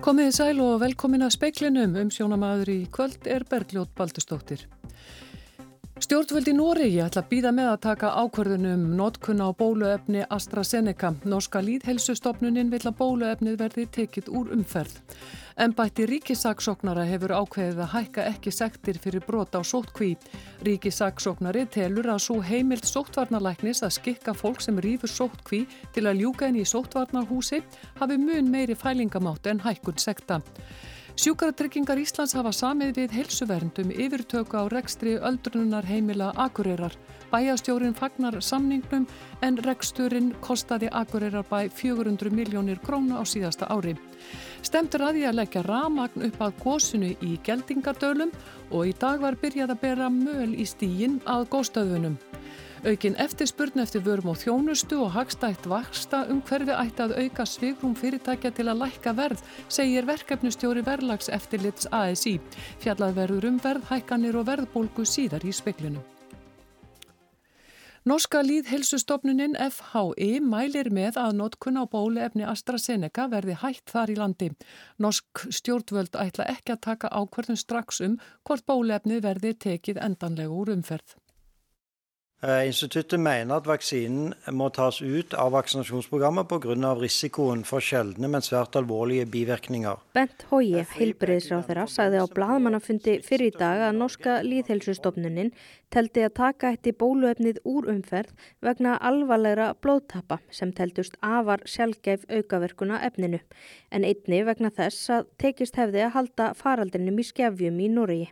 Komiði sæl og velkomin að speiklinum um sjónamaður í kvöld er Bergljót Baldustóttir. Stjórnvöld í Noregi ætla að býða með að taka ákvörðunum notkunna á bóluefni AstraZeneca. Norska líðhelsustofnunin vil að bóluefnið verði tekið úr umferð. Embætti ríkisaksóknara hefur ákveðið að hækka ekki sektir fyrir brota á sótkví. Ríkisaksóknari telur að svo heimilt sóttvarnalæknis að skikka fólk sem rýfur sótkví til að ljúka henni í sóttvarnarhúsi hafi mun meiri fælingamátt en hækkun sekta. Sjúkaratryggingar Íslands hafa samið við helsuverndum yfirtöku á rekstri öldrunar heimila Akureyrar. Bæjastjórin fagnar samningnum en reksturinn kostaði Akureyrar bæ 400 miljónir króna á síðasta ári. Stemtur að því að leggja ramagn upp að gósunu í geldingardölum og í dag var byrjað að bera möl í stígin að góstöðunum. Aukin eftirspurn eftir vörum og þjónustu og hagstætt vaksta um hverfi ætti að auka svigrum fyrirtækja til að lækka verð, segir verkefnustjóri verðlags eftirlits ASI. Fjallað verður um verð, hækkanir og verðbólgu síðar í speklinu. Norska líðhelsustofnunin FHI mælir með að notkunna á bóluefni AstraZeneca verði hætt þar í landi. Norsk stjórnvöld ætla ekki að taka ákverðum strax um hvort bóluefni verði tekið endanlega úr umferð. Eh, instituttet mener at vaksinen må tas ut av vaksinasjonsprogrammet pga. risikoen for sjeldne, men svært alvorlige bivirkninger. Bent Hói, heilbreyðisráþurra, sagði á bladamannafundi fyrir í dag að norska líðhelsustofnunin teldi að taka eitt í bóluefnið úr umferð vegna alvarlegra blóðtappa sem teldust afar sjálfgeif aukaverkuna efninu, en einni vegna þess að tekist hefði að halda faraldrinum í skefjum í Núriði.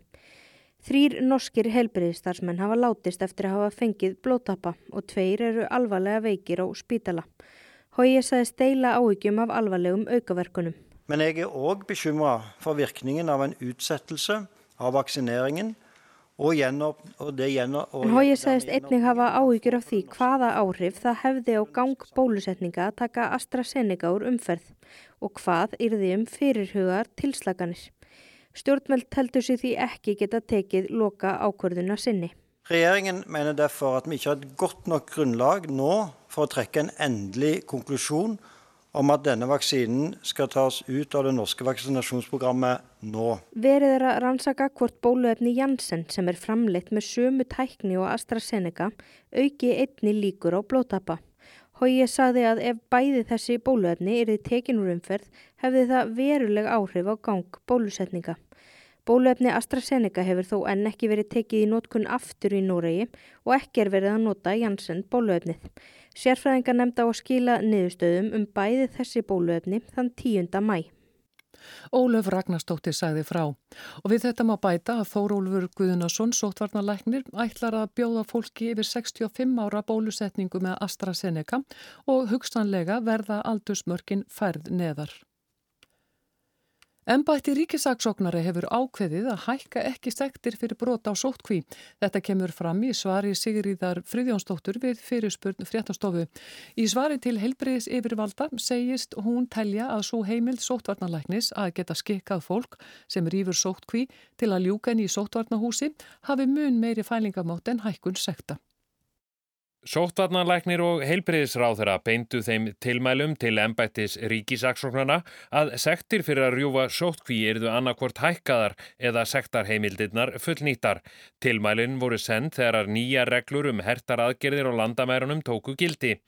Þrýr norskir helbriðistarsmenn hafa látist eftir að hafa fengið blótappa og tveir eru alvarlega veikir á spítala. Hóið sagði steila áhyggjum af alvarlegum aukaverkunum. Men jeg er òg bekymra for virkningen av en utsettelse av vaksineringen og gjennom, og det gjennom En Hóið sagðist einnig hafa áhyggjur af því hvaða áhrif það hefði á gang bólusetninga að taka AstraZeneca úr umferð og hvað yrði um fyrirhugar tilslaganir. Stjórnveld heldur sér því ekki geta tekið loka ákvörðuna sinni. Regjeringen mener derfor at vi ikke har et godt nok grunnlag nå for å trekke en endelig konklusjon om at denne vaksinen skal tas ut av det norske vaksinasjonsprogrammet nå. Verið er að rannsaka hvort bóluefni Janssen sem er framleitt með sömu tækni og AstraZeneca auki einni líkur á blótappa. Hóið saði að ef bæði þessi bóluefni erði tekin úr umferð hefði það veruleg áhrif á gang bólusetninga. Bóluefni AstraZeneca hefur þó enn ekki verið tekið í nótkunn aftur í Núregi og ekki er verið að nota Janssen bóluefnið. Sérfræðingar nefnda á að skila niðurstöðum um bæði þessi bóluefni þann 10. mæ. Ólöf Ragnarstóttir sagði frá og við þetta má bæta að Þórólfur Guðunarsson, sótvarnalæknir, ætlar að bjóða fólki yfir 65 ára bólusetningu með AstraZeneca og hugstanlega verða aldursmörkin færð neðar. Embætti ríkisaksóknari hefur ákveðið að hækka ekki sektir fyrir brota á sótkví. Þetta kemur fram í svari Sigriðar Friðjónsdóttur við fyrirspurn fréttastofu. Í svari til helbriðis yfirvalda segist hún telja að svo heimild sótvarnalæknis að geta skikkað fólk sem rýfur sótkví til að ljúka henni í sótvarnahúsi hafi mun meiri fælingamátt en hækkun sekta. Sóttvarnanlæknir og heilbreyðisráþara beindu þeim tilmælum til embættis ríkisaksóknarna að sektir fyrir að rjúfa sóttkví eruðu annarkvort hækkaðar eða sektarheimildirnar fullnýttar. Tilmælin voru send þegar nýja reglur um hertar aðgerðir og landamærunum tóku gildi.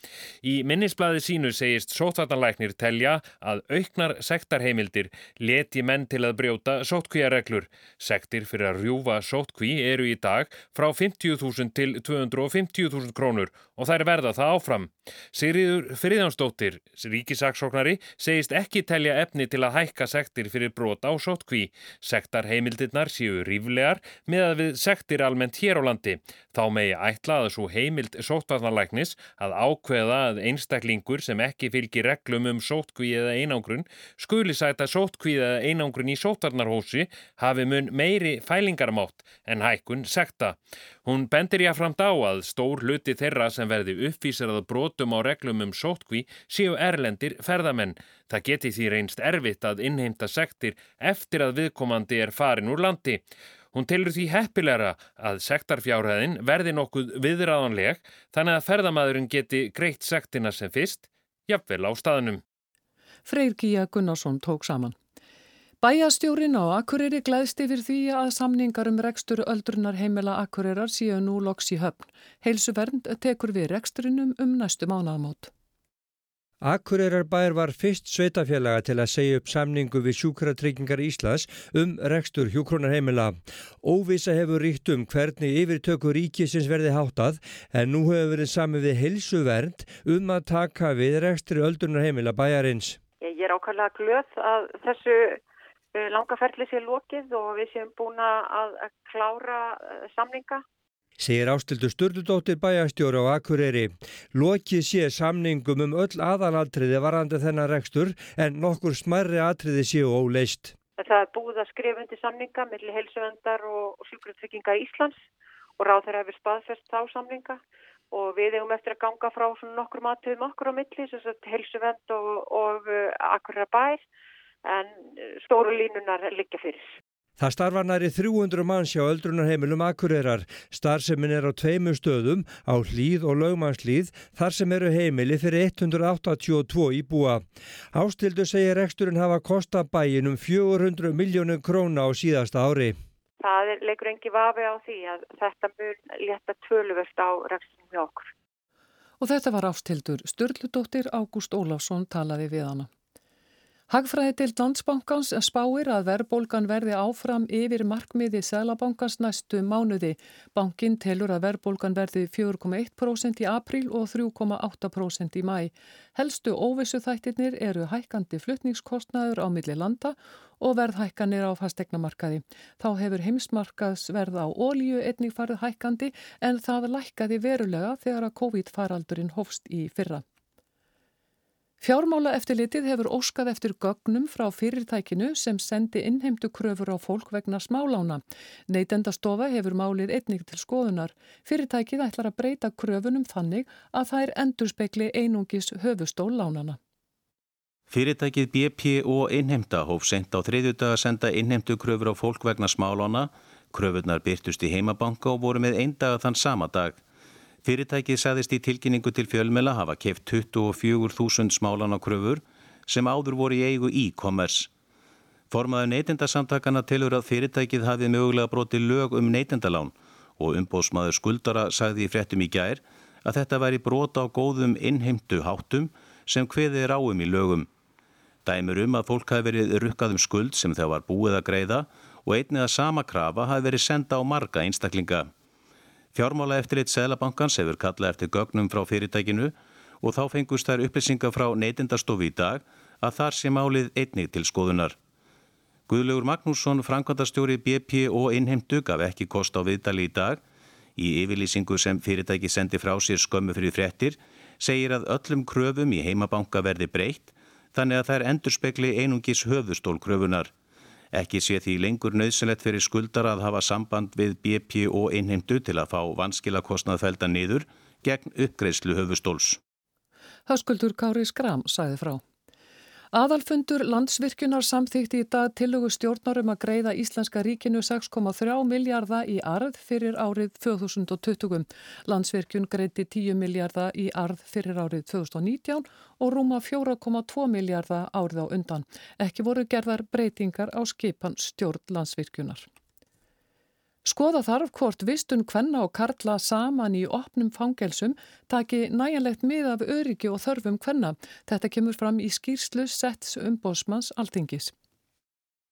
Í minnisbladi sínu segist sóttvarnanlæknir telja að auknar sektarheimildir leti menn til að brjóta sóttkvíareglur. Sektir fyrir að rjúfa sóttkví eru í dag frá 50.000 til 250.000 krónur og þær verða það áfram. Sigriður Friðjánsdóttir, ríkisaksóknari, segist ekki telja efni til að hækka sektir fyrir brot á sótkví. Sektar heimildirnar séu ríflegar með að við sektir almennt hér á landi. Þá megi ætla að svo heimild sótvarnarlæknis að ákveða að einstaklingur sem ekki fylgir reglum um sótkví eða einangrun skuli sæta sótkví eða einangrun í sótvarnarhósi hafi mun meiri fælingarmátt en hækkun sekta. Hún bendir jáframt á að stór hluti þeirra sem verði uppvísirað brotum á reglum um sótkví séu erlendir ferðamenn. Það geti því reynst erfitt að innheimta sektir eftir að viðkomandi er farin úr landi. Hún telur því heppilegra að sektarfjárhæðin verði nokkuð viðræðanleg þannig að ferðamæðurinn geti greitt sektina sem fyrst, jafnvel á staðnum. Freyr Gíja Gunnarsson tók saman. Bæjastjórin á Akureyri glæðst yfir því að samningar um rekstur öldrunar heimila Akureyrar síðan nú loks í höfn. Heilsuvernd tekur við reksturinum um næstu mánaðamót. Akureyrar bær var fyrst sveitafélaga til að segja upp samningu við sjúkratryggingar Íslands um rekstur hjúkronarheimila. Óvisa hefur ríkt um hvernig yfirtöku ríkisins verði háttað en nú hefur verið sami við heilsuvernd um að taka við rekstri öldrunarheimila bæjarins. Ég er ákvæmlega glöð að þessu langaferðli sé lókið og við séum búin að klára eh, samninga segir Ástildur Sturldóttir bæjastjóra á Akureyri. Lokið sé samningum um öll aðalatriði varandi þennan rekstur en nokkur smarri atriði séu óleist. Það er búið að skrifa undir samninga millir helsuvendar og sjúkrutrygginga Íslands og ráð þeirra hefur spaðfest þá samninga og við hefum eftir að ganga frá nokkur matuðum okkur á milli, helsuvend og, og uh, Akureyra bær en stóru línunar liggja fyrir. Það starfa næri 300 manns hjá öldrunarheimilum Akureyrar. Starfsemin er á tveimu stöðum, á hlýð og lögmannslýð, þar sem eru heimili fyrir 182 íbúa. Ástildu segir reksturinn hafa kosta bæin um 400 miljónum króna á síðasta ári. Það er leikur engi vafi á því að þetta mun leta tvöluvert á reksturinn hjá okkur. Og þetta var Ástildur Sturldudóttir Ágúst Óláfsson talaði við hana. Hagfræði til landsbankans spáir að verðbólgan verði áfram yfir markmiði Sælabankans næstu mánuði. Bankin telur að verðbólgan verði 4,1% í april og 3,8% í mæ. Helstu óvissu þættirnir eru hækkandi fluttningskostnaður á milli landa og verðhækkanir á fastegnamarkaði. Þá hefur heimsmarkaðsverð á ólíu einnig farið hækkandi en það lækkaði verulega þegar að COVID-faraldurinn hofst í fyrra. Fjármála eftirlitið hefur óskað eftir gögnum frá fyrirtækinu sem sendi innheimtu kröfur á fólk vegna smálána. Neytendastofa hefur málið einnig til skoðunar. Fyrirtækið ætlar að breyta kröfunum þannig að þær endurspekli einungis höfustól lánana. Fyrirtækið BP og innheimta hóf sent á þriðju dag að senda innheimtu kröfur á fólk vegna smálána. Kröfurnar byrtust í heimabanka og voru með einn dag þann sama dag. Fyrirtækið sagðist í tilkynningu til fjölmela hafa keft 24.000 smálan á kröfur sem áður voru í eigu e-commerce. Formaður neytendasamtakana tilur að fyrirtækið hafið mögulega broti lög um neytendalán og umbóðsmaður skuldara sagði í fréttum í gær að þetta væri brota á góðum innheimtu háttum sem hviðið er áum í lögum. Dæmur um að fólk hafi verið rukkað um skuld sem það var búið að greiða og einnið að sama krafa hafi verið senda á marga einstaklinga. Fjármála eftirlit Sælabankans hefur kallað eftir gögnum frá fyrirtækinu og þá fengust þær upplýsingar frá neytindastofi í dag að þar sé málið einnig til skoðunar. Guðlaugur Magnússon, framkvæmdastjóri BP og innheimtu gaf ekki kost á viðdali í dag. Í yfirlýsingu sem fyrirtæki sendi frá sér skömmu fyrir fréttir segir að öllum kröfum í heimabanka verði breytt þannig að þær endur spekli einungis höfustól kröfunar. Ekki sé því lengur nöðsynlegt fyrir skuldar að hafa samband við BP og innheimtu til að fá vanskilakostnað felda niður gegn uppgreðslu höfustóls. Höskuldur Kári Skram sæði frá. Aðalfundur landsvirkjunar samþýtti í dag tillögu stjórnarum að greiða Íslenska ríkinu 6,3 miljardar í arð fyrir árið 2020. Landsvirkjun greiti 10 miljardar í arð fyrir árið 2019 og rúma 4,2 miljardar árið á undan. Ekki voru gerðar breytingar á skipan stjórn landsvirkjunar. Skoða þarf hvort vistun kvenna og karla saman í opnum fangelsum taki næjanlegt mið af öryggi og þörfum kvenna. Þetta kemur fram í skýrslu setts umbósmanns altingis.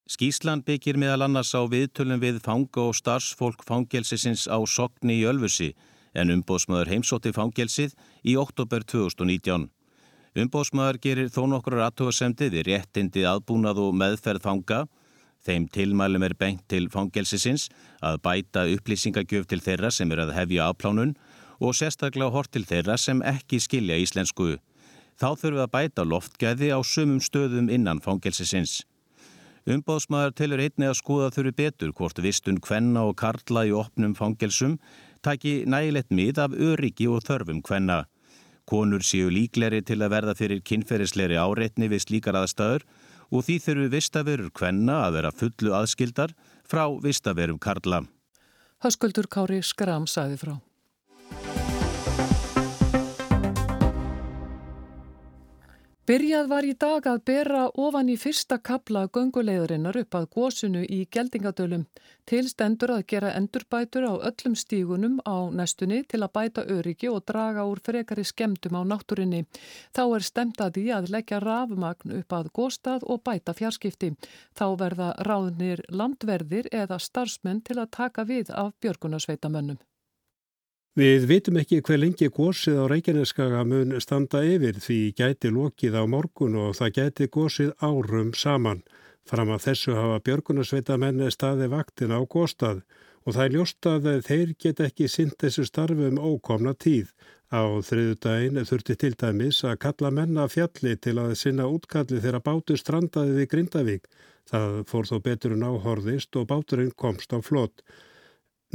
Skýrslan byggir meðal annars á viðtölum við fanga og starfsfólk fangelsisins á Sogni í Ölfusi en umbósmaður heimsótti fangelsið í oktober 2019. Umbósmaður gerir þó nokkur aðtóðasemdi við réttindi aðbúnað og meðferð fanga Þeim tilmælum er bengt til fangelsisins að bæta upplýsingagjöf til þeirra sem er að hefja afplánun og sérstaklega hort til þeirra sem ekki skilja íslensku. Þá þurfum við að bæta loftgæði á sumum stöðum innan fangelsisins. Umbóðsmaður telur einni að skoða þurfi betur hvort vistun kvenna og karla í opnum fangelsum taki nægilegt mið af öryggi og þörfum kvenna. Konur séu líkleri til að verða fyrir kynferðisleiri áreitni við slíkar aðstæður og því þurfu vistaverur kvenna að vera fullu aðskildar frá vistaverum Karla. Höskuldur Kári Skram sæði frá. Byrjað var í dag að bera ofan í fyrsta kabla gönguleiðurinnar upp að gósunu í geldingadölum. Tilstendur að gera endurbætur á öllum stígunum á nestunni til að bæta öryggi og draga úr frekari skemdum á náttúrinni. Þá er stemt að því að leggja rafmagn upp að góstað og bæta fjarskipti. Þá verða ráðnir landverðir eða starfsmenn til að taka við af björgunarsveitamönnum. Við vitum ekki hver lengi gósið á Reykjaneskaga mun standa yfir því gæti lokið á morgun og það gæti gósið árum saman. Fram að þessu hafa björgunarsveita menni staði vaktin á góstað og það er ljóst að þeir get ekki sint þessu starfum ókomna tíð. Á þriðu daginn þurfti til dæmis að kalla menna fjalli til að sinna útkalli þegar bátur strandaði við Grindavík. Það fór þó betur en áhorðist og báturinn komst á flott.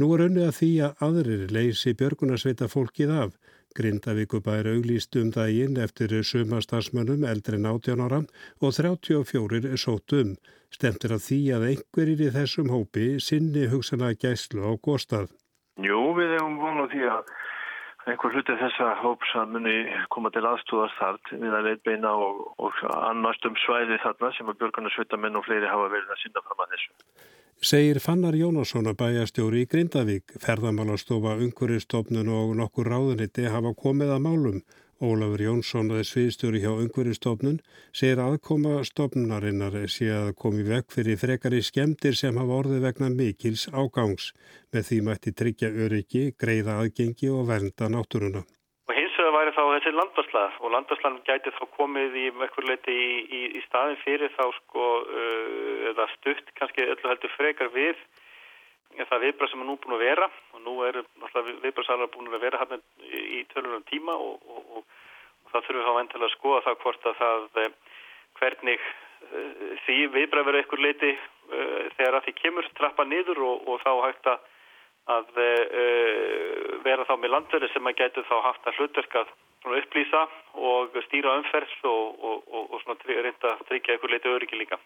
Nú er unnið að því að aðrir leysi björgunarsveita fólkið af. Grindavíkubæri auglýst um daginn eftir sumastarsmönnum eldri en 18 ára og 34 er sótt um. Stemtir að því að einhverjir í þessum hópi sinni hugsana gæslu á góstað. Jú, við hefum vonað því að einhver hluti þessa hóps að muni koma til aðstúðast þart við að leitbeina og, og annast um svæði þarna sem að björgunarsveita menn og fleiri hafa verið að synda fram að þessu segir Fannar Jónasson að bæjastjóri í Grindavík. Ferðamálastofa, Ungveristofnun og nokkur ráðuniti hafa komið að málum. Ólafur Jónsson, sviðstjóri hjá Ungveristofnun, segir aðkoma stofnunarinnar sé að komi vekk fyrir frekari skemdir sem hafa orðið vegna mikils ágangs. Með því mætti tryggja öryggi, greiða aðgengi og vernda náttúruna væri þá þessi landvarsla og landvarslan gæti þá komið í mekkur leiti í, í, í staðin fyrir þá sko uh, eða stutt kannski öllu heldur frekar við það viðbrað sem er nú búin að vera og nú er viðbradsalar búin að vera hann í, tölunum tíma og, og, og, og það þurfum þá endilega að skoða það hvort að það eh, hvernig uh, því viðbrað verður einhver leiti uh, þegar að því kemur trappa niður og þá hægt að að uh, vera þá með landverði sem að getur þá haft að hlutverk að upplýsa og stýra umferð og, og, og, og svona reynda að tryggja einhver leiti öryggi líka.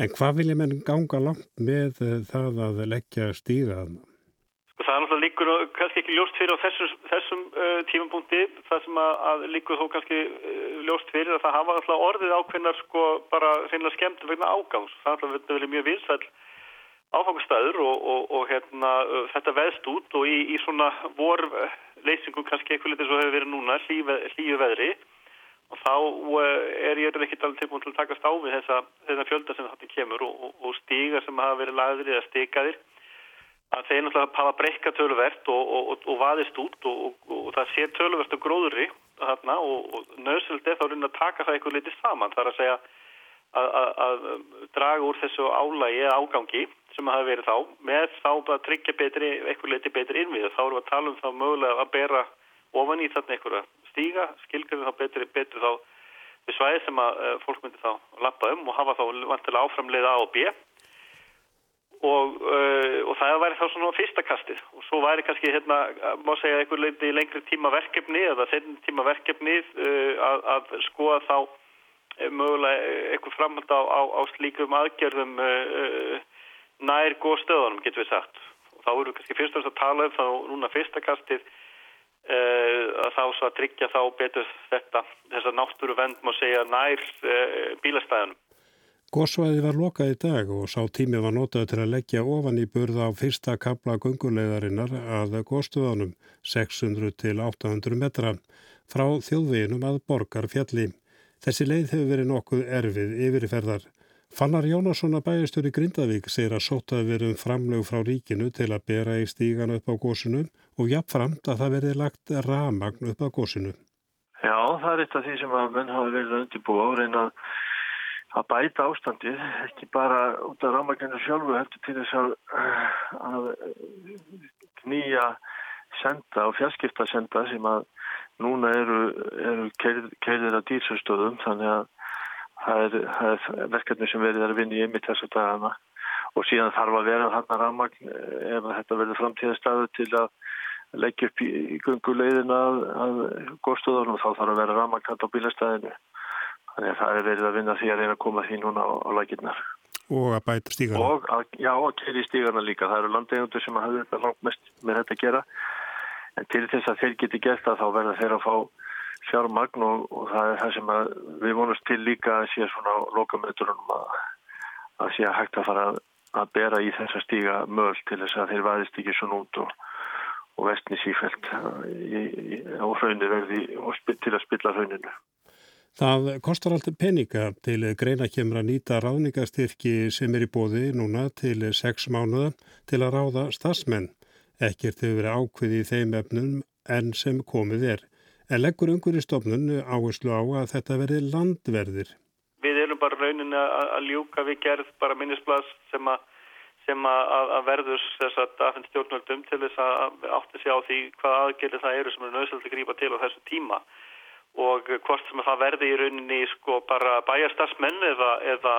En hvað vil ég menn ganga langt með það að leggja að? Sko það er náttúrulega líkur kannski ekki ljóst fyrir á þessum, þessum uh, tímapunkti það sem að, að líkur þó kannski uh, ljóst fyrir að það hafa alltaf orðið ákveðnar sko bara reynilega skemmt vegna ágangs. Það er alltaf mjög vinsæl áfangastæður og, og, og hérna, þetta veðst út og í, í svona vorleysingum kannski eitthvað litið svo hefur verið núna hlýju veðri og þá er ég ekkert alveg tilbúin til að takast á við þessa, þessa fjölda sem þetta kemur og, og stígar sem hafa verið lagðir eða stikaðir að þeir náttúrulega hafa breyka töluvert og vaðist út og það sé töluvert og gróðurri þarna og nöðsöld er þá að taka það eitthvað litið saman. Þar að segja að, að, að draga úr þessu álægi eða ágangi sem hafa verið þá með þá að tryggja betri, eitthvað leiti betri innvið þá við að tala um þá mögulega að bera ofan í þarna eitthvað stíga skilgjörðu þá betri, betri þá við svæði sem að uh, fólk myndi þá lappa um og hafa þá vantilega áframleiða A og B. Og, uh, og það væri þá svona fyrsta kastið. Og svo væri kannski hérna, má segja eitthvað lengri tíma verkefni eða setjum tíma verkefni uh, að, að skoða þá mögulega eitthvað framhald á, á, á slíkum aðgerðum nær góð stöðunum, getur við sagt. Og þá eru við kannski fyrst og fremst að tala um þá núna fyrstakastið að þá svo að tryggja þá betur þetta, þessa náttúru vend má segja nær bílastæðunum. Gósvæði var lokað í dag og sá tími var notað til að leggja ofan í burða á fyrsta kapla gunguleiðarinnar að góðstöðunum 600 til 800 metra frá þjóðveginum að borgar fjalli. Þessi leið hefur verið nokkuð erfið yfirferðar. Fannar Jónasson að bæjastöru Grindavík segir að sótaði verið um framlög frá ríkinu til að bera í stígan upp á gósinu og jafnframt að það verið lagt ramagn upp á gósinu. Já, það er eitt af því sem að menn hafa verið að undirbúa og reyna að bæta ástandið, ekki bara út af ramagninu sjálfu heldur til þess að knýja senda og fjarskipta senda sem að núna eru, eru keirðir að dýrsastöðum þannig að það er, er verkefni sem verið að vinna í ymitt þessu dagana. Og síðan þarf að vera þarna rammagn eh, ef þetta verður framtíðastafur til að leggja upp í, gungulegðina að, að góðstöðunum þá þarf að vera rammagn hægt á bílastæðinu. Þannig að það er verið að vinna því að reyna að koma því núna á, á laginnar Og að bæta stígarna og, að, Já, og að keira í stígarna líka. Það eru landegjöndur sem þetta langt mest með þetta að gera en til þess að þeir geti gert það þá verða þeir að fá fjármagn og, og það er það sem við vonumst til líka að sé svona lokamöturunum að, að sé að hægt að fara að bera í þess að stíga möl til þess að þeir vaðist ekki svo nút og, og vestni sífælt á hraunni verði til að spilla hrauninu. Það kostar alltaf peninga til greina kemur að nýta ráðningastyrki sem er í bóði núna til sex mánuða til að ráða stafsmenn. Ekkert hefur verið ákveði í þeim efnum enn sem komið er. En leggur umhverjastofnun áherslu á að þetta verði landverðir. Við erum bara rauninni að ljúka við gerð bara minnisblad sem að sem að, verður þess að aðfinn stjórnvöldum til þess að átti sig á því hvað aðgerði það eru sem er nöðsöld að grípa til á þessu tíma og hvort sem að það verði í rauninni sko bara bæjastarsmenn eða, eða,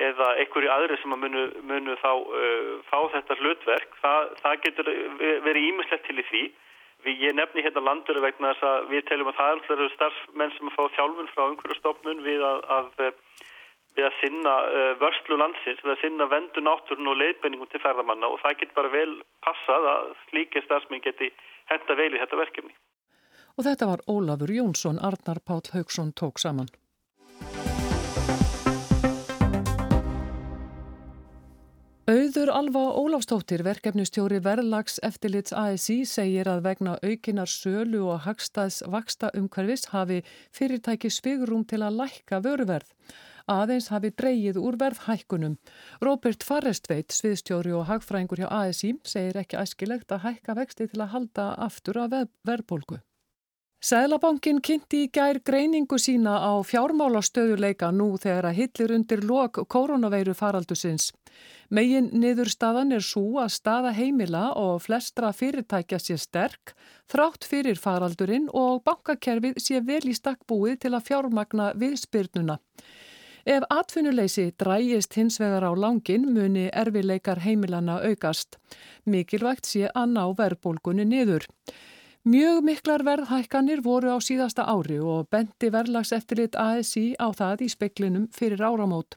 eða einhverju aðri sem að munu, munu þá uh, fá þetta hlutverk, það, það getur verið ímislegt til í því. Við, ég nefni hérna landur vegna þess að við teljum að það er alltaf starfsmenn sem að fá þjálfun frá einhverju stofnun við að, að við að sinna uh, vörslu landsins, við að sinna vendu náttúrun og leiðbenningum til ferðamanna og það getur bara vel passað að slíkið starfsmenn geti henda vel í þetta verkefni. Og þetta var Ólafur Jónsson, Arnar Páll Haugsson tók saman. Auður Alva Ólafstóttir, verkefnustjóri verðlags eftirlits ASI, segir að vegna aukinar sölu og hagstaðs vaksta umhverfis hafi fyrirtæki svigurum til að lækka vöruverð. Aðeins hafi dreyið úr verðhækkunum. Róbert Farrestveit, sviðstjóri og hagfræðingur hjá ASI, segir ekki æskilegt að hækka vexti til að halda aftur af verðbólgu. Sæðlabankin kynnti í gær greiningu sína á fjármálastöðuleika nú þegar að hillir undir lok koronaveiru faraldusins. Megin niður staðan er svo að staða heimila og flestra fyrirtækja sé sterk, þrátt fyrir faraldurinn og bankakerfið sé vel í stakkbúið til að fjármagna viðspyrnuna. Ef atvinnuleysi drægist hins vegar á langin muni erfileikar heimilana aukast. Mikilvægt sé að ná verðbólgunni niður. Mjög miklar verðhækkanir voru á síðasta ári og bendi verðlags eftirlit ASI á það í speklinum fyrir áramót.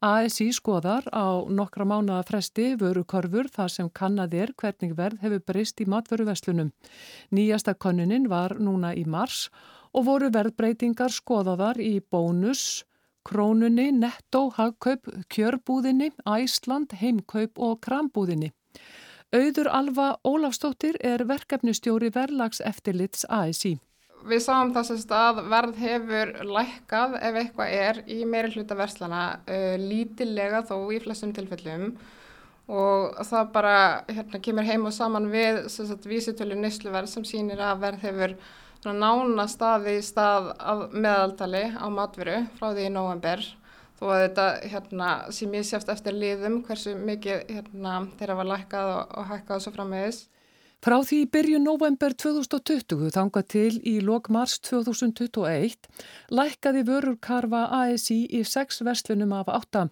ASI skoðar á nokkra mánuða fresti vörukorfur þar sem kannad er hvernig verð hefur breyst í matvöruveslunum. Nýjasta konuninn var núna í mars og voru verðbreytingar skoðaðar í bónus, krónunni, netto, hagkaup, kjörbúðinni, æsland, heimkaup og krambúðinni. Auður Alva Ólafstóttir er verkefnustjóri verðlags eftirlits ASI. Við sáum þess að verð hefur lækkað ef eitthvað er í meiri hluta verslana uh, lítilega þó í flestum tilfellum og það bara hérna, kemur heim og saman við vísitölu nýsluverð sem sýnir að verð hefur nána staði stað meðaltali á matveru frá því í november þó að þetta hérna, sé mjög sjáft eftir liðum hversu mikið hérna, þeirra var lækkað og, og hækkað svo frammeðis. Frá því byrju november 2020 þangað til í lok mars 2021 lækkaði vörurkarfa ASI í 6 verslunum af 8.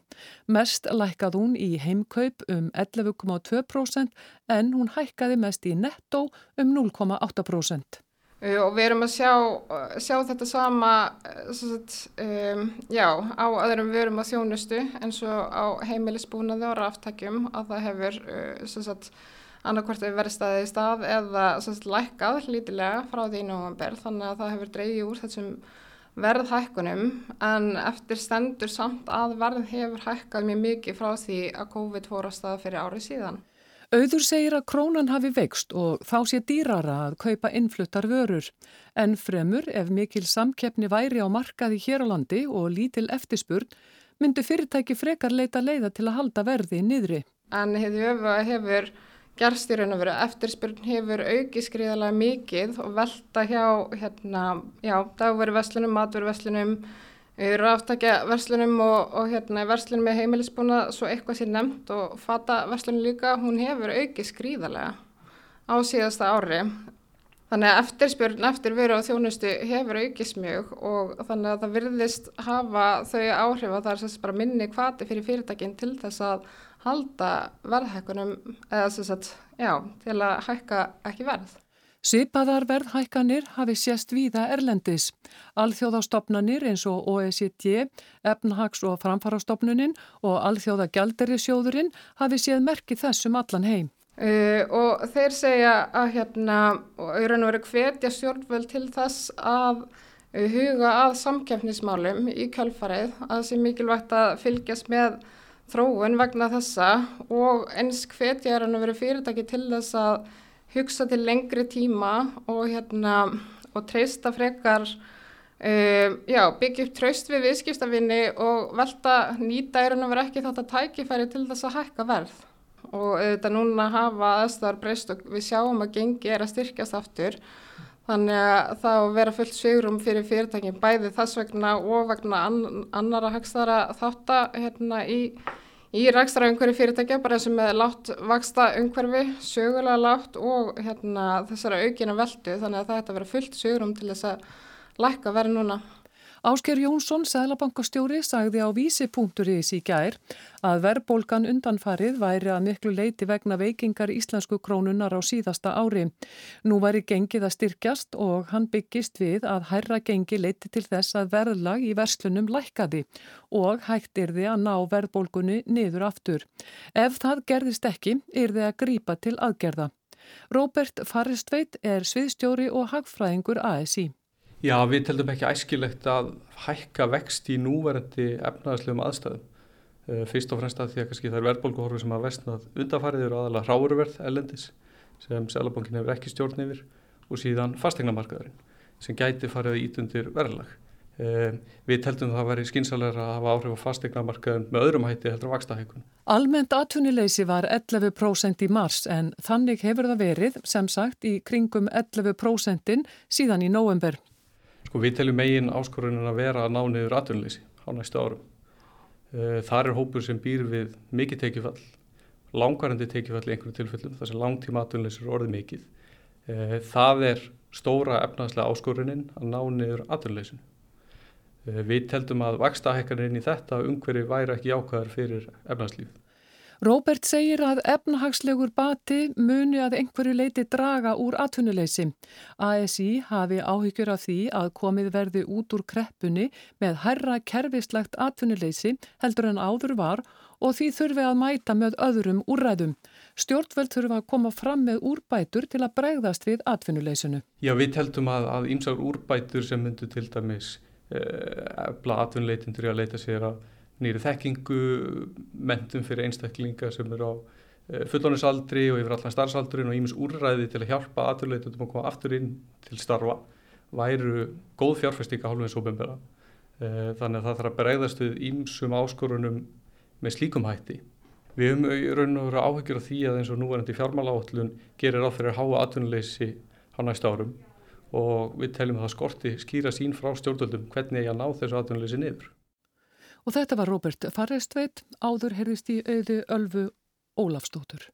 Mest lækkað hún í heimkaup um 11,2% en hún hækkaði mest í netto um 0,8%. Uh, og við erum að sjá, uh, sjá þetta sama uh, sagt, um, já, á öðrum vörum á þjónustu eins og á heimilisbúnaði og ráftækjum að það hefur annarkvært verið staðið í stað eða sagt, lækkað lítilega frá því nógumber þannig að það hefur dreyið úr þessum verðhækkunum en eftir stendur samt að verð hefur hækkað mjög mikið frá því að COVID fór að staða fyrir árið síðan. Auður segir að krónan hafi veikst og þá sé dýrara að kaupa innfluttar vörur. En fremur ef mikil samkeppni væri á markaði hér á landi og lítil eftirspurn myndu fyrirtæki frekar leita leiða til að halda verði niðri. En hefur, hefur gerst í raun og veru eftirspurn hefur aukið skriðalega mikið og velta hjá hérna, dagveru vestlunum, matveru vestlunum ráftækja verslunum og, og hérna, verslunum með heimilisbúna svo eitthvað sé nefnt og fata verslunum líka, hún hefur aukið skrýðarlega á síðasta ári. Þannig að eftirspjörn eftir veru á þjónustu hefur aukist mjög og þannig að það virðist hafa þau áhrif að það er sérst bara minni kvati fyrir fyrirtækinn til þess að halda verðhækkunum eða sérst, já, til að hækka ekki verð. Svipaðar verðhækkanir hafi sést víða Erlendis. Alþjóðastofnanir eins og OECD, Efnahags- og Framfarastofnunin og Alþjóða Gjalderisjóðurinn hafi séð merkið þessum allan heim. Uh, og þeir segja að hérna, auðvitað verið hvetja stjórnvöld til þess að huga að samkefnismálum í kjálfarið að það sé mikilvægt að fylgjast með þróun vegna þessa og eins hvetja er hann að vera fyrirtæki til þess að hugsa til lengri tíma og, hérna, og treysta frekar uh, já, byggja upp tröst við viðskiptafinni og velta nýta er hann að vera ekki þetta tækifæri til þess að hækka verð. Og þetta núna hafa aðstæðar breyst og við sjáum að gengi er að styrkjast aftur. Þannig að það að vera fullt svegrum fyrir fyrirtækinn bæði þess vegna og vegna ann annara hagstara þátt að hérna, í, í rækstra umhverfi fyrirtækja bara sem er látt vaksta umhverfi, sögulega látt og hérna, þessara aukina veldu þannig að það ætti að vera fullt svegrum til þess að lækka verið núna. Ásker Jónsson, sælabankastjóri, sagði á vísi.is í gær að verðbólgan undanfarið væri að miklu leiti vegna veikingar íslensku krónunar á síðasta ári. Nú væri gengið að styrkjast og hann byggist við að hærra gengi leiti til þess að verðlag í verslunum lækkaði og hægt er þið að ná verðbólgunni niður aftur. Ef það gerðist ekki, er þið að grípa til aðgerða. Róbert Faristveit er sviðstjóri og hagfræðingur ASI. Já, við teldum ekki æskilegt að hækka vext í núverandi efnaðslegum aðstæðum. Eh, fyrst og fremst að því að það er verðbólguhorfur sem að vestnað undanfarið eru aðalega hráurverð ellendis sem Sælabankin hefur ekki stjórn yfir og síðan fastegnamarkaðurinn sem gæti farið í ítundir verðlag. Eh, við teldum það að veri skinsalega að hafa áhrif á fastegnamarkaðun með öðrum hætti heldur að vaksta hækkun. Almennt atvinnuleysi var 11% í mars en þannig hefur það verið sem sagt í kringum 11% síðan í nóvember. Sko við teljum megin áskorunin að vera að ná niður atvinnleysi á næstu árum. Eh, þar er hópur sem býr við mikið tekifall, langarandi tekifall í einhverju tilfellum, þess að langtíma atvinnleysi er orðið mikið. Eh, það er stóra efnaðslega áskorunin að ná niður atvinnleysinu. Eh, við teldum að vakstahekkaninn í þetta umhverju væri ekki ákvæðar fyrir efnagslífið. Róbert segir að efnahagslegur bati muni að einhverju leiti draga úr atvinnuleysi. ASI hafi áhyggjur af því að komið verði út úr kreppunni með herra kerfislegt atvinnuleysi heldur en áður var og því þurfi að mæta með öðrum úrræðum. Stjórnvöld þurfa að koma fram með úrbætur til að bregðast við atvinnuleysinu. Já, við heldum að, ímsar úrbætur sem myndu til dæmis eh, efla atvinnuleitindur í að leita sér að nýri þekkingu, mentum fyrir einstaklinga sem eru á eh, fullónusaldri og yfir allan starfsaldrin og ímis úrræði til að hjálpa aðurleitum að koma aftur inn til starfa væru góð fjárfæstíka hálfins óbembera. Eh, þannig að það þarf að bregðast við ímsum áskorunum með slíkum hætti. Við höfum raun og veru áhyggjur af því að eins og núverandi fjármáláallun gerir á fyrir að háa atvinnuleysi á næsta árum og við teljum að það skorti skýra sín frá stjórnvöldum hvernig ég að ná þessu atvinnuleysi niður. Og þetta var Robert Farrestveit, áður herðist í auðu Ölfu Ólafstóttur.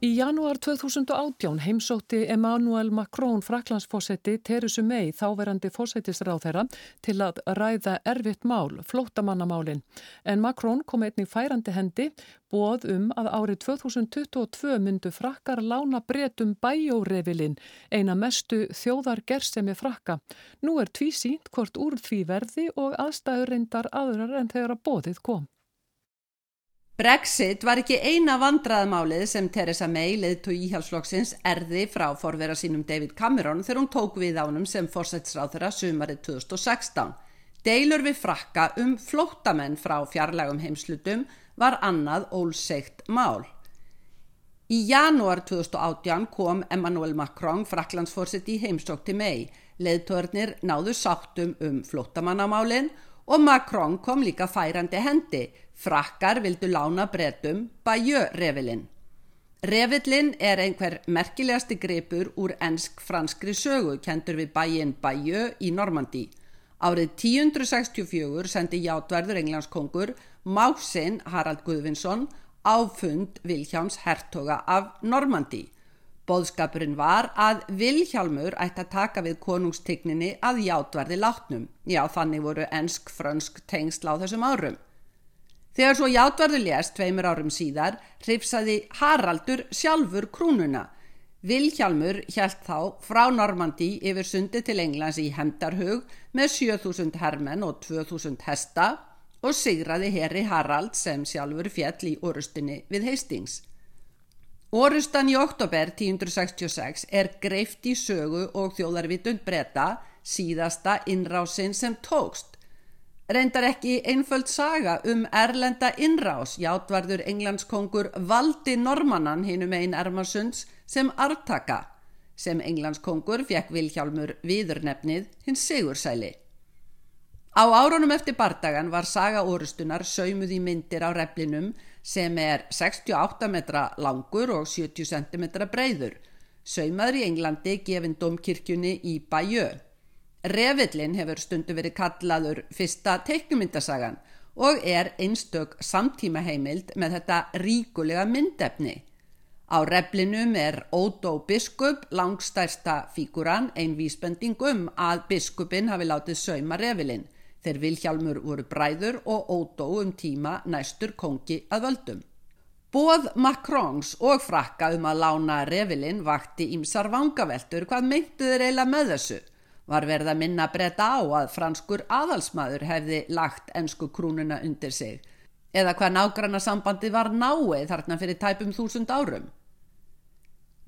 Í janúar 2018 heimsótti Emmanuel Macron fraklandsfósetti Teresu May þáverandi fósettisráð þeirra til að ræða erfitt mál, flóttamannamálin. En Macron kom einnig færandi hendi bóð um að árið 2022 myndu frakkar lána bretum bæjórefilinn, eina mestu þjóðar gersemi frakka. Nú er tví sínt hvort úr því verði og aðstæður reyndar aðrar en þegar að bóðið kom. Brexit var ekki eina vandraðmálið sem Theresa May, leðtó íhjálpsflokksins, erði frá forvera sínum David Cameron þegar hún tók við ánum sem fórsætsráþurra sumarið 2016. Deilur við frakka um flóttamenn frá fjarlægum heimslutum var annað ólseikt mál. Í janúar 2018 kom Emmanuel Macron fraklandsfórsett í heimsók til May. Leðtórnir náðu sáttum um flóttamannamálinn og Macron kom líka færandi hendi Frakkar vildu lána bretum Bayeux-revilinn. Revillin er einhver merkilegasti gripur úr ennsk-franskri sögu kentur við bæinn Bayeux í Normandi. Árið 1064 sendi játverður englandskongur Másinn Harald Guðvinsson áfund Vilhjáms hertoga af Normandi. Bóðskapurinn var að Vilhjálmur ætti að taka við konungstigninni að játverði látnum. Já, þannig voru ennsk-fransk tengsla á þessum árum. Þegar svo játvarðu lést tveimur árum síðar hrifsaði Haraldur sjálfur krúnuna. Vilhjálmur hjælt þá frá Normandi yfir sundi til Englands í Hemdarhug með 7000 hermenn og 2000 hesta og sigraði herri Harald sem sjálfur fjall í orustinni við Hastings. Orustan í oktober 1066 er greift í sögu og þjóðarvitund breyta síðasta innrásin sem tókst. Reyndar ekki einföld saga um erlenda innrás, játvarður englandskongur valdi normannan hinum einn Ermarsunds sem artaka, sem englandskongur fekk Vilhjálmur viðurnefnið hins Sigursæli. Á árunum eftir bardagan var saga orustunar saumuð í myndir á replinum sem er 68 metra langur og 70 cm breyður, saumaður í Englandi gefin domkirkjunni í Bajö. Revillin hefur stundu verið kallaður fyrsta teiknumyndasagan og er einstök samtíma heimild með þetta ríkulega myndefni. Á replinum er Ódó biskup langstærsta fíkuran ein vísbending um að biskupin hafi látið sauma revillin þeir Vilhjálmur voru bræður og ódó um tíma næstur kongi að völdum. Bóð Macrons og frakka um að lána revilinn vakti ímsar vangaveltur hvað meintu þeir eiginlega með þessu. Var verið að minna breyta á að franskur aðalsmaður hefði lagt ennsku krúnuna undir sig eða hvað nágranna sambandi var náið þarna fyrir tæpum þúsund árum.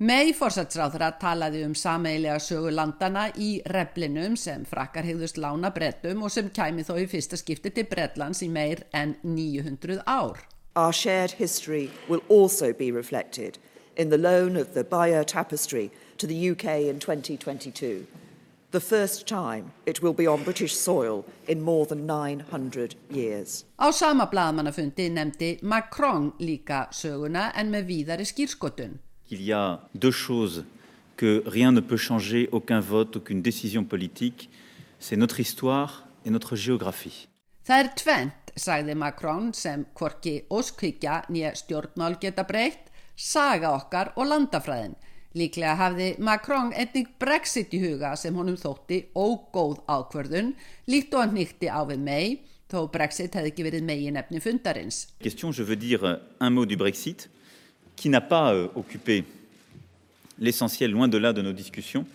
May fórsætsráðra talaði um sameilega sögu landana í replinum sem frakkar hegðust lána brettum og sem kæmi þó í fyrsta skipti til Bretlands í meir en 900 ár. Our shared history will also be reflected in the loan of the Bayeux Tapestry to the UK in 2022. The first time it will be on British soil in more than 900 years. Á sama blaðmannafundi nefndi Macron líka söguna en með víðari skýrskotun. Qu'il y a deux choses que rien ne peut changer, aucun vote, aucune décision politique, c'est notre histoire et notre géographie. Það er tvent, sagði Macron, sem hvorki óskvíkja nýja stjórnmál geta breytt, saga okkar og landafræðin. Líklega hafði Macron einnig Brexit í huga sem honum þótti ógóð ákverðun, líkt og hann nýtti á við mei, þó Brexit hefði ekki verið megin efni fundarins. Question, je veux dire un mot du Brexit. Qui n'a pas euh, occupé l'essentiel loin de là de nos discussions.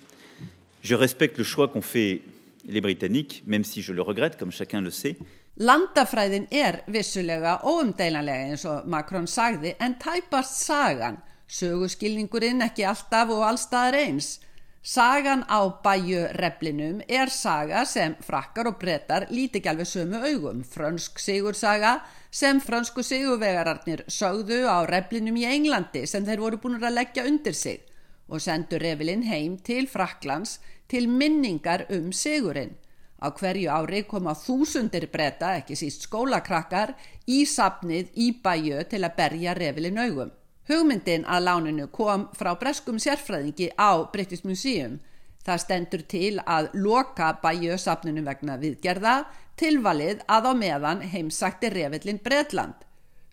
Je respecte le choix qu'ont fait les Britanniques, même si je le regrette, comme chacun le sait. Landafræðin er vissulega óumdeilanlega eins og Macron sagði en tæpast sagan, söguskilningurinn ekki alltaf og allstaðar eins. Sagan á bæjureplinum er saga sem frakkar og brettar líti ekki alveg sömu augum. Frönsk sigursaga sem fransku sigurvegararnir sögðu á replinum í Englandi sem þeir voru búin að leggja undir sig og sendu revilinn heim til Fraklands til minningar um sigurinn. Á hverju ári koma þúsundir bretta, ekki síst skólakrakkar, í sapnið í bæju til að berja revilinn augum. Hugmyndin að láninu kom frá breskum sérfræðingi á British Museum. Það stendur til að loka bæjösafnunum vegna viðgerða, tilvalið að á meðan heimsakti revillin Breitland.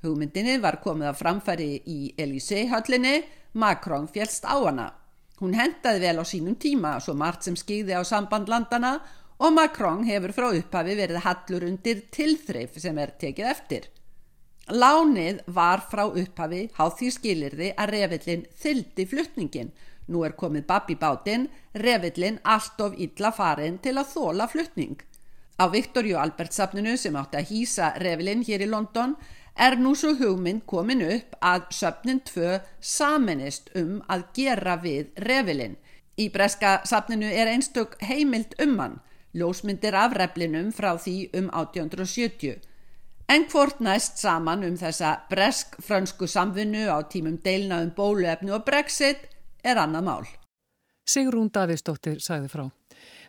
Hugmyndinni var komið að framfæri í Elysée-höllinni, Macron fjælst á hana. Hún hendaði vel á sínum tíma, svo margt sem skýði á sambandlandana og Macron hefur frá upphafi verið hallur undir tilþrif sem er tekið eftir. Lánið var frá upphafi háð því skilirði að revillin þyldi flutningin. Nú er komið babb í bátinn, revillin allt of illa farin til að þóla flutning. Á Viktorju Albertsafninu sem átti að hýsa revillin hér í London er nú svo hugmynd komin upp að söfnin tvö saminist um að gera við revillin. Í breska safninu er einstök heimild um hann, ljósmyndir af revlinum frá því um 1870. En hvort næst saman um þessa bresk-frönsku samvinnu á tímum deilna um bóluefnu og brexit er annað mál. Sigrún Davíðsdóttir sagði frá.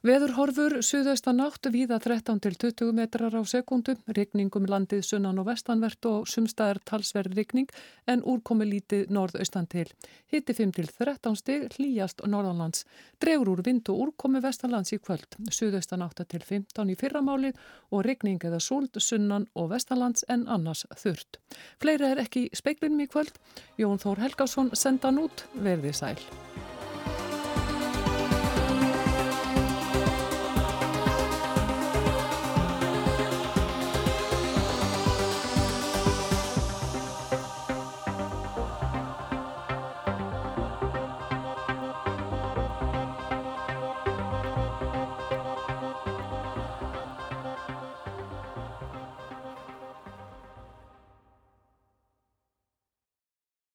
Veður horfur suðaustan nátt viða 13 til 20 metrar á sekundu, rigningum landið sunnan og vestanvert og sumstaðar talsverð rigning en úrkomi lítið norðaustan til. Hitti 5 til 13 stig, hlýjast norðanlands. Dregur úr vind og úrkomi vestanlands í kvöld. Suðaustan 8 til 15 í fyrramálið og rigning eða súld sunnan og vestanlands en annars þurrt. Fleiri er ekki speiklinum í kvöld. Jón Þór Helgásson senda hann út, verði sæl.